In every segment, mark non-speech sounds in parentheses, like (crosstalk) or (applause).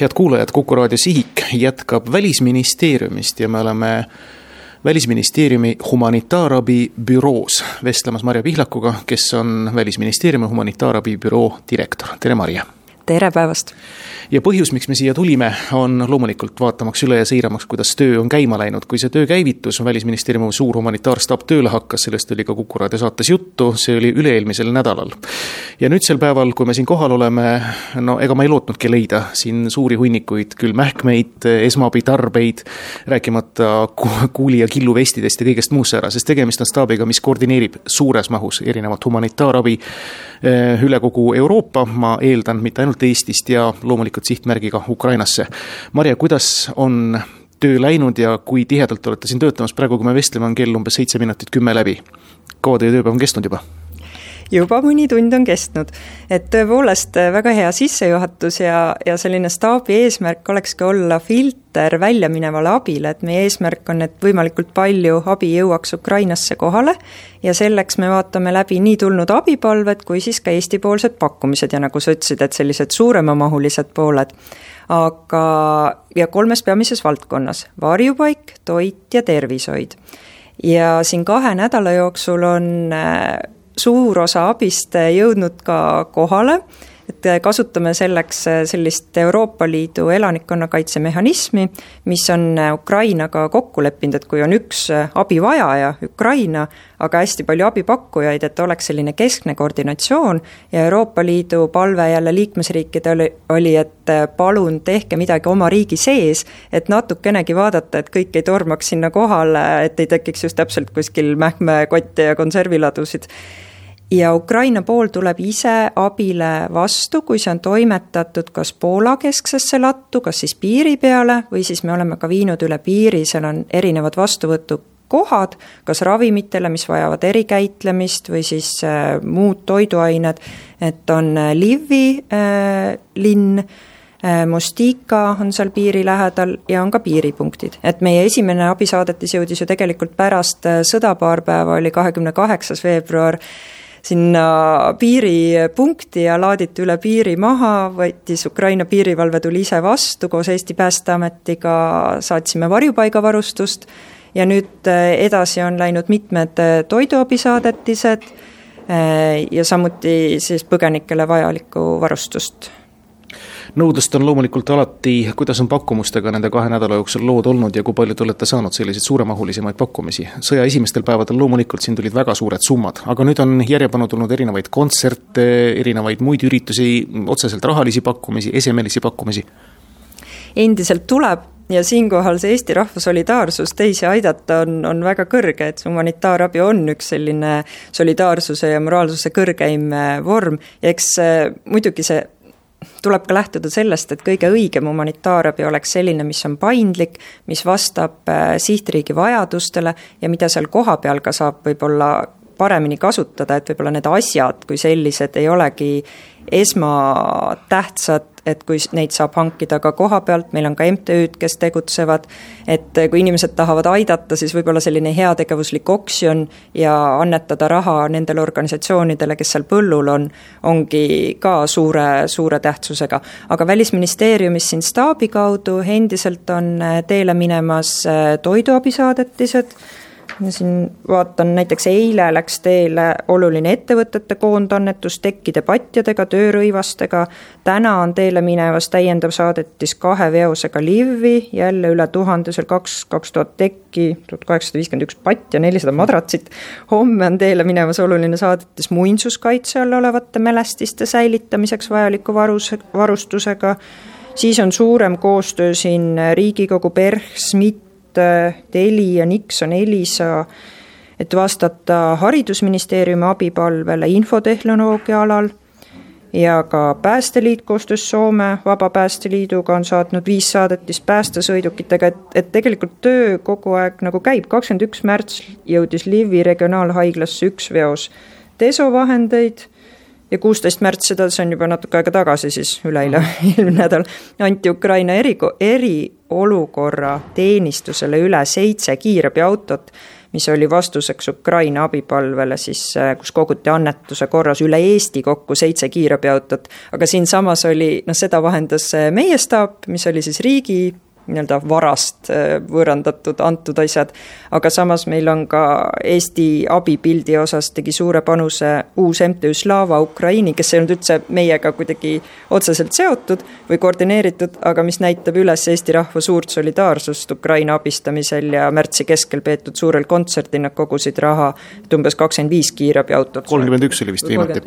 head kuulajad, Kuku raadio Sihik jätkab Välisministeeriumist ja me oleme Välisministeeriumi humanitaarabi büroos vestlemas Marje Pihlakuga, kes on Välisministeeriumi humanitaarabi büroo direktor. tere, Marje! Tere päevast! ja põhjus, miks me siia tulime, on loomulikult vaatamaks üle ja seiramaks, kuidas töö on käima läinud. kui see töö käivitus, Välisministeeriumi suur humanitaarstaap tööle hakkas, sellest oli ka Kuku raadio saates juttu, see oli üle-eelmisel nädalal. ja nüüdsel päeval, kui me siin kohal oleme, no ega ma ei lootnudki leida siin suuri hunnikuid, küll mähkmeid, esmaabitarbeid, rääkimata kuuli- ja killuvestidest ja kõigest muust säärasest, tegemist on staabiga, mis koordineerib suures mahus erinevat humanitaarabi eh, üle kogu Euroopa, ma eeldan, mitte ainult Eestist ja loomulikult sihtmärgiga Ukrainasse. Marje, kuidas on töö läinud ja kui tihedalt olete siin töötamas, praegu kui me vestleme, on kell umbes seitse minutit kümme läbi. kaua teie tööpäev on kestnud juba? Juba mõni tund on kestnud. et tõepoolest väga hea sissejuhatus ja, ja selline staabi eesmärk olekski olla filter väljaminevale abile, et meie eesmärk on, et võimalikult palju abi jõuaks Ukrainasse kohale ja selleks me vaatame läbi nii tulnud abipalved kui siis ka Eesti-poolsed pakkumised ja nagu sa ütlesid, et sellised suuremamahulised pooled aga, ja kolmes peamises valdkonnas, varjupaik, toit ja tervishoid. ja siin kahe nädala jooksul on suur osa abist jõudnud ka kohale, et kasutame selleks sellist Euroopa Liidu elanikkonnakaitsemehhanismi, mis on Ukrainaga kokku leppinud, et kui on üks abivajaja, Ukraina, aga hästi palju abipakkujaid, et oleks selline keskne koordinatsioon ja Euroopa Liidu palve jälle liikmesriikidele oli, et palun tehke midagi oma riigi sees, et natukenegi vaadata, et kõik ei tormaks sinna kohale, et ei tekiks just täpselt kuskil mähkmekotte ja konserviladusid ja Ukraina pool tuleb ise abile vastu, kui see on toimetatud kas Poola kesksesse lattu, kas siis piiri peale või siis me oleme ka viinud üle piiri, seal on erinevad vastuvõtukohad, kas ravimitele, mis vajavad erikäitlemist või siis äh, muud toiduained, et on äh, Lvivi äh, linn äh,, Mostika on seal piiri lähedal ja on ka piiripunktid. et meie esimene abisaadetis jõudis ju tegelikult pärast äh, sõda paar päeva, oli kahekümne kaheksas veebruar sinna piiripunkti ja laaditi üle piiri maha, võttis Ukraina piirivalve, tuli ise vastu koos Eesti Päästeametiga, saatsime varjupaigavarustust ja nüüd eh, edasi on läinud mitmed eh, toiduabisaadetised eh, ja samuti siis põgenikele vajalikku varustust nõudlust on loomulikult alati, kuidas on pakkumustega nende kahe nädala jooksul lood olnud ja kui palju te olete saanud selliseid suuremahulisemaid pakkumisi? sõja esimestel päevadel loomulikult siin tulid väga suured summad, aga nüüd on järjepanu tulnud erinevaid kontserte, erinevaid muid üritusi, otseselt rahalisi pakkumisi, esemelisi pakkumisi? endiselt tuleb ja siinkohal see Eesti rahva solidaarsus teisi aidata on, on väga kõrge, et humanitaarabi on üks selline solidaarsuse ja moraalsuse kõrgeim vorm ja eks muidugi see tuleb ka lähtuda sellest, et kõige õigem humanitaarabi oleks selline, mis on paindlik, mis vastab äh, sihtriigi vajadustele ja mida seal kohapeal ka saab võib-olla paremini kasutada, et võib-olla need asjad kui sellised ei olegi esmatähtsad et kui neid saab hankida ka koha pealt, meil on ka MTÜ-d, kes tegutsevad, et kui inimesed tahavad aidata, siis võib-olla selline heategevuslik oksjon ja annetada raha nendele organisatsioonidele, kes seal põllul on, ongi ka suure, suure tähtsusega. aga Välisministeeriumis siin staabi kaudu endiselt on teele minemas toiduabisaadetised ma siin vaatan, näiteks eile läks teele oluline ettevõtete koondannetus tekkide patjadega, töörõivastega, täna on teele minemas täiendav saadetis kahe veosega Livi, jälle üle tuhande, seal kaks, kaks tuhat tekki, tuhat kaheksasada viiskümmend üks patja, nelisada madratsit. homme on teele minemas oluline saadetis muinsuskaitse all olevate mälestiste säilitamiseks vajaliku varus, varustusega, siis on suurem koostöö siin Riigikogu PERH, SMIT, Äh, Telia, Nixon, Elisa, et vastata Haridusministeeriumi abipalvele infotehnoloogia alal. Ja ka Päästeliit koostöös Soome Vabapäästeliiduga on saatnud viis saadetist päästesõidukitega, et, et tegelikult töö kogu aeg nagu käib, kakskümmend üks märts jõudis Livi regionaalhaiglasse üks veos. Desovahendeid ja kuusteist märts, seda, see on juba natuke aega tagasi siis, üleeile, (laughs) eelmine nädal, anti Ukraina eri, eriolukorra teenistusele üle seitse kiirabiautot, mis oli vastuseks Ukraina abipalvele siis, kus koguti annetuse korras üle Eesti kokku seitse kiirabiautot. aga siinsamas oli, noh, seda vahendas meie staap, mis oli siis riigi nii-öelda varast äh, võõrandatud, antud asjad, aga samas meil on ka Eesti abipildi osas tegi suure panuse uus MTÜ Slava Ukraini, kes ei olnud üldse meiega kuidagi otseselt seotud või koordineeritud, aga mis näitab üles Eesti rahva suurt solidaarsust Ukraina abistamisel ja märtsi keskel peetud suurel kontserdil nad kogusid raha, et umbes kakskümmend viis kiirabiautot. kolmkümmend üks oli vist viimati.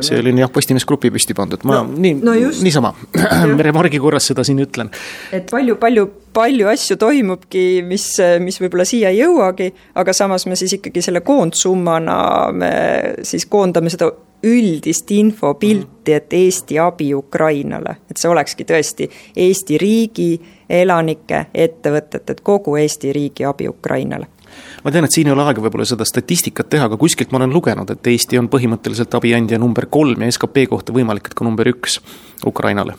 see oli jah, Postimees Grupi püsti pandud, ma no, nii no, niisama remargi korras seda siin ütlen. et palju, palju palju, palju asju toimubki, mis, mis võib-olla siia ei jõuagi, aga samas me siis ikkagi selle koondsummana me siis koondame seda üldist infopilti, et Eesti abi Ukrainale, et see olekski tõesti Eesti riigi elanike, ettevõtete, et kogu Eesti riigi abi Ukrainale. Ma tean, et siin ei ole aega võib-olla seda statistikat teha, aga kuskilt ma olen lugenud, et Eesti on põhimõtteliselt abiandja number kolm ja skp kohta võimalik, et ka number üks Ukrainale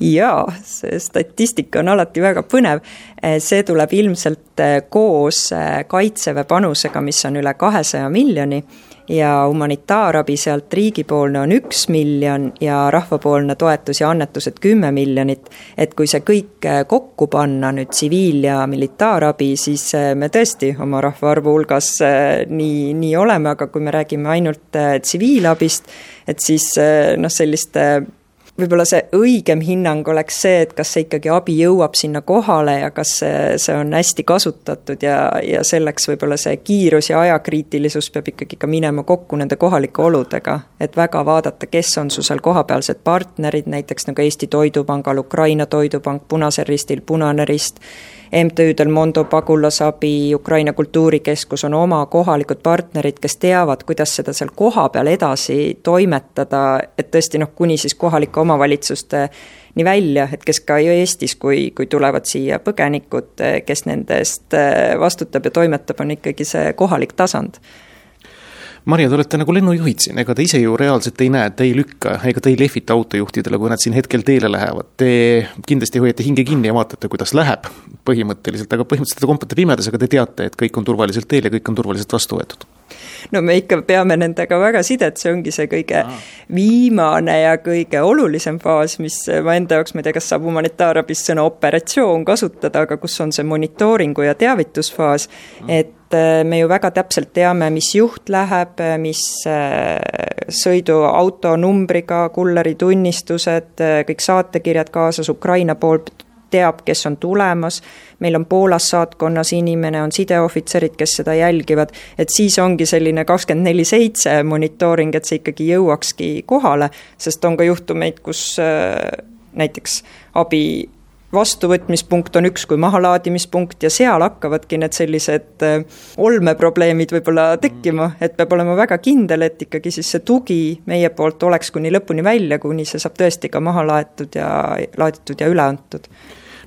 jaa, see statistika on alati väga põnev. see tuleb ilmselt eh, koos eh, kaitseväe panusega, mis on üle kahesaja miljoni ja humanitaarabi sealt riigipoolne on üks miljon ja rahvapoolne toetus ja annetused kümme miljonit. et kui see kõik eh, kokku panna nüüd tsiviil- ja militaarabi, siis me tõesti oma rahvaarvu hulgas nii, nii oleme, aga kui me räägime ainult tsiviilabist, et siis noh, selliste võib-olla see õigem hinnang oleks see, et kas see ikkagi abi jõuab sinna kohale ja kas see, see on hästi kasutatud ja, ja selleks võib-olla see kiirus ja ajakriitilisus peab ikkagi ka minema kokku nende kohalike oludega. et väga vaadata, kes on su seal kohapealsed partnerid, näiteks nagu Eesti Toidupangal, Ukraina Toidupank, Punasel Ristil Punane Rist MTÜ-del Mondo pagulasabi, Ukraina Kultuurikeskus on oma kohalikud partnerid, kes teavad, kuidas seda seal kohapeal edasi toimetada, et tõesti noh, kuni siis kohalike omavalitsuste nii välja, et kes ka Eestis, kui, kui tulevad siia põgenikud, kes nende eest vastutab ja toimetab, on ikkagi see kohalik tasand Marja, te olete nagu lennujuhid siin, ega te ise ju reaalselt ei näe, te ei lükka, ega te ei lehvita autojuhtidele, kui nad siin hetkel teele lähevad. Te kindlasti hoiate hinge kinni ja vaatate, kuidas läheb põhimõtteliselt, aga põhimõtteliselt te kompate pimedas, aga te teate, et kõik on turvaliselt teel ja kõik on turvaliselt vastu võetud (laughs) no me ikka peame nendega väga sidet, see ongi see kõige Aa. viimane ja kõige olulisem faas, mis ma enda jaoks, ma ei tea, kas saab humanitaarabis sõna operatsioon kasutada, aga kus on see monitooringu ja teavitusfaas, et Äh, me ju väga täpselt teame, mis juht läheb, mis äh, sõiduauto numbriga, kulleri tunnistused, äh, kõik saatekirjad kaasas, Ukraina pool teab, kes on tulemas, meil on Poolas saatkonnas inimene, on sideohvitserid, kes seda jälgivad, et siis ongi selline kakskümmend neli seitse monitooring, et see ikkagi jõuakski kohale, sest on ka juhtumeid, kus näiteks abi vastuvõtmispunkt on üks kui mahalaadimispunkt ja seal hakkavadki need sellised äh, olmeprobleemid võib-olla tekkima, et peab olema väga kindel, et ikkagi siis see tugi meie poolt oleks kuni lõpuni välja, kuni see saab tõesti ka maha laetud ja laaditud ja üle antud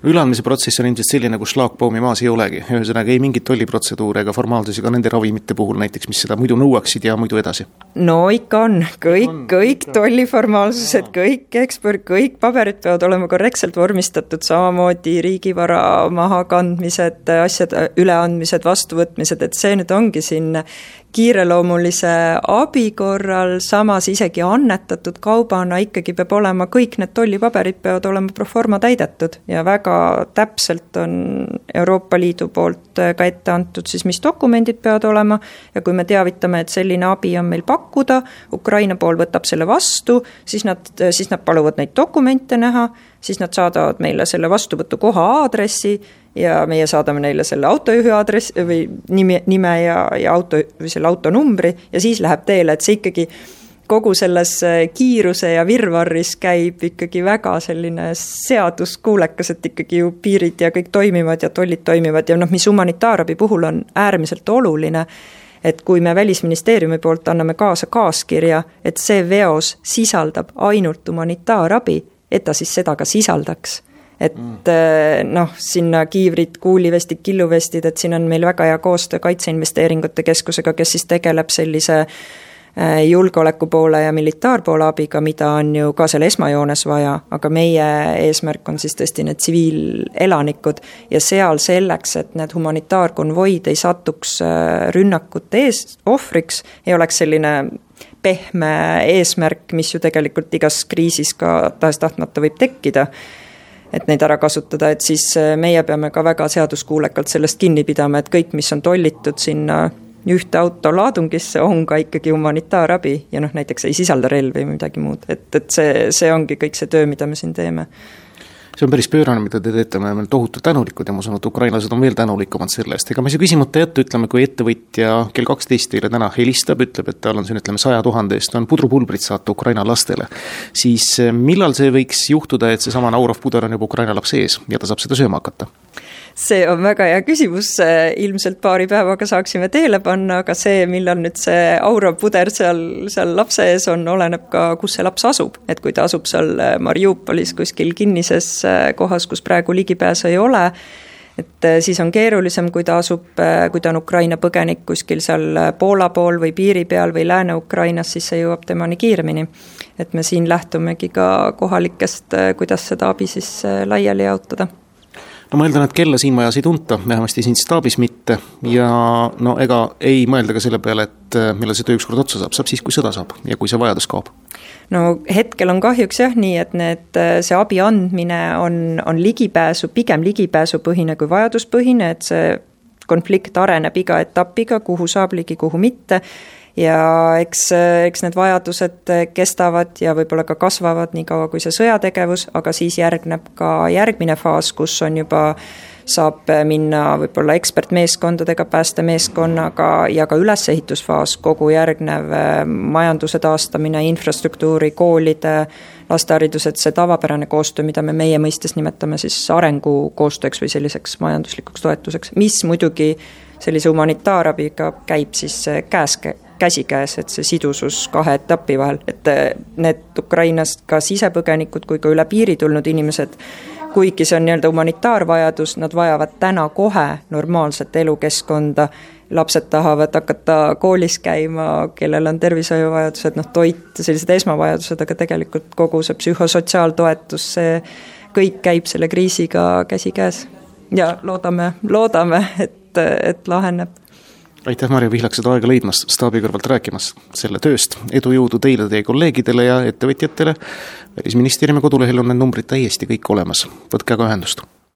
üleandmise protsess on ilmselt selline, kus šlaagbaumi maas ei olegi, ühesõnaga ei mingit tolliprotseduure ega formaalsusi ka nende ravimite puhul näiteks, mis seda muidu nõuaksid ja muidu edasi? no ikka on, kõik, kõik tolliformaalsused, kõik eksport, kõik paberid peavad olema korrektselt vormistatud, samamoodi riigivara mahakandmised, asjade üleandmised, vastuvõtmised, et see nüüd ongi siin kiireloomulise abi korral, samas isegi annetatud kaubana ikkagi peab olema, kõik need tollipaberid peavad olema pro forma täidetud ja väga täpselt on Euroopa Liidu poolt ka ette antud siis, mis dokumendid peavad olema. Ja kui me teavitame, et selline abi on meil pakkuda, Ukraina pool võtab selle vastu, siis nad, siis nad paluvad neid dokumente näha, siis nad saadavad meile selle vastuvõtukoha aadressi ja meie saadame neile selle autojuhi aadress või nimi, nime ja, ja auto või selle auto numbri ja siis läheb teele, et see ikkagi kogu selles äh, kiiruse ja virvarris käib ikkagi väga selline seaduskuulekas, et ikkagi ju piirid ja kõik toimivad ja tollid toimivad ja noh, mis humanitaarabi puhul on äärmiselt oluline, et kui me Välisministeeriumi poolt anname kaasa kaaskirja, et see veos sisaldab ainult humanitaarabi, et ta siis seda ka sisaldaks et mm. noh, sinna kiivrid, kuulivestid, killuvestid, et siin on meil väga hea koostöö Kaitseinvesteeringute Keskusega, kes siis tegeleb sellise Äh, julgeoleku poole ja militaarpoole abiga, mida on ju ka seal esmajoones vaja, aga meie eesmärk on siis tõesti need tsiviilelanikud ja seal selleks, et need humanitaarkonvoid ei satuks äh, rünnakute ees, ohvriks, ei oleks selline pehme eesmärk, mis ju tegelikult igas kriisis ka tahes-tahtmata võib tekkida et neid ära kasutada, et siis äh, meie peame ka väga seaduskuulekalt sellest kinni pidama, et kõik, mis on tollitud sinna ühte auto laadungisse on ka ikkagi humanitaarabi ja noh, näiteks ei sisalda relvi või midagi muud, et, et see, see ongi kõik see töö, mida me siin teeme see on päris pöörane, mida te teete, me oleme tohutult tänulikud ja ma usun, et ukrainlased on veel tänulikumad selle eest, ega ma ei saa küsimata jätta, ütleme, kui ettevõtja kell kaksteist teile täna helistab, ütleb, et tal on siin ütleme saja tuhande eest on pudrupulbrit saata Ukraina lastele, siis eh, millal see võiks juhtuda, et seesama naurav puder on juba Ukraina lapse ees ja ta saab seda sööma hakata? See on väga hea küsimus, ilmselt paari päevaga saaksime teele panna, aga see, millal nüüd see aurapuder seal, seal lapse ees on, oleneb ka, kus see laps asub. et kui ta asub seal Mariupolis kuskil kinnises kohas, kus praegu ligipääsu ei ole, et siis on keerulisem, kui ta asub, kui ta on Ukraina põgenik kuskil seal Poola pool või piiri peal või Lääne-Ukrainas, siis see jõuab temani kiiremini. et me siin lähtumegi ka kohalikest, kuidas seda abi siis laiali jaotada no ma eeldan, et kella siin majas ei tunta, vähemasti siin staabis mitte. Ja no ega ei mõelda ka selle peale, et äh, millal see töö ükskord otsa saab, saab siis, kui sõda saab ja kui see vajadus kaob. no hetkel on kahjuks jah nii, et need, äh, see abi andmine on, on ligipääsu, pigem ligipääsupõhine kui vajaduspõhine, et see konflikt areneb iga etapiga, kuhu saab ligi, kuhu mitte ja eks, eks need vajadused kestavad ja võib-olla ka kasvavad nii kaua, kui see sõjategevus, aga siis järgneb ka järgmine faas, kus on juba saab minna võib-olla ekspertmeeskondadega, päästemeeskonnaga ja ka ülesehitusfaas, kogu järgnev äh, majanduse taastamine, infrastruktuuri, koolide, lasteharidus, et see tavapärane koostöö, mida me meie mõistes nimetame siis arengukoostööks või selliseks majanduslikuks toetuseks, mis muidugi sellise humanitaarabiga käib siis äh, käes käsikäes, et see sidusus kahe etapi vahel, et äh, need Ukrainast ka sisepõgenikud kui ka üle piiri tulnud inimesed, kuigi see on nii-öelda humanitaarvajadus, nad vajavad täna kohe normaalset elukeskkonda, lapsed tahavad hakata koolis käima, kellel on tervishoiuvajadused, noh toit, sellised esmavajadused, aga tegelikult kogu see psühhosotsiaaltoetus, see kõik käib selle kriisiga käsikäes. ja loodame, loodame, et, et laheneb aitäh, Marju Pihlak, seda aega leidmast, staabi kõrvalt rääkimast selle tööst. edu, jõudu teile, teie kolleegidele ja ettevõtjatele. välisministeeriumi kodulehel on need numbrid täiesti kõik olemas, võtke aga ühendust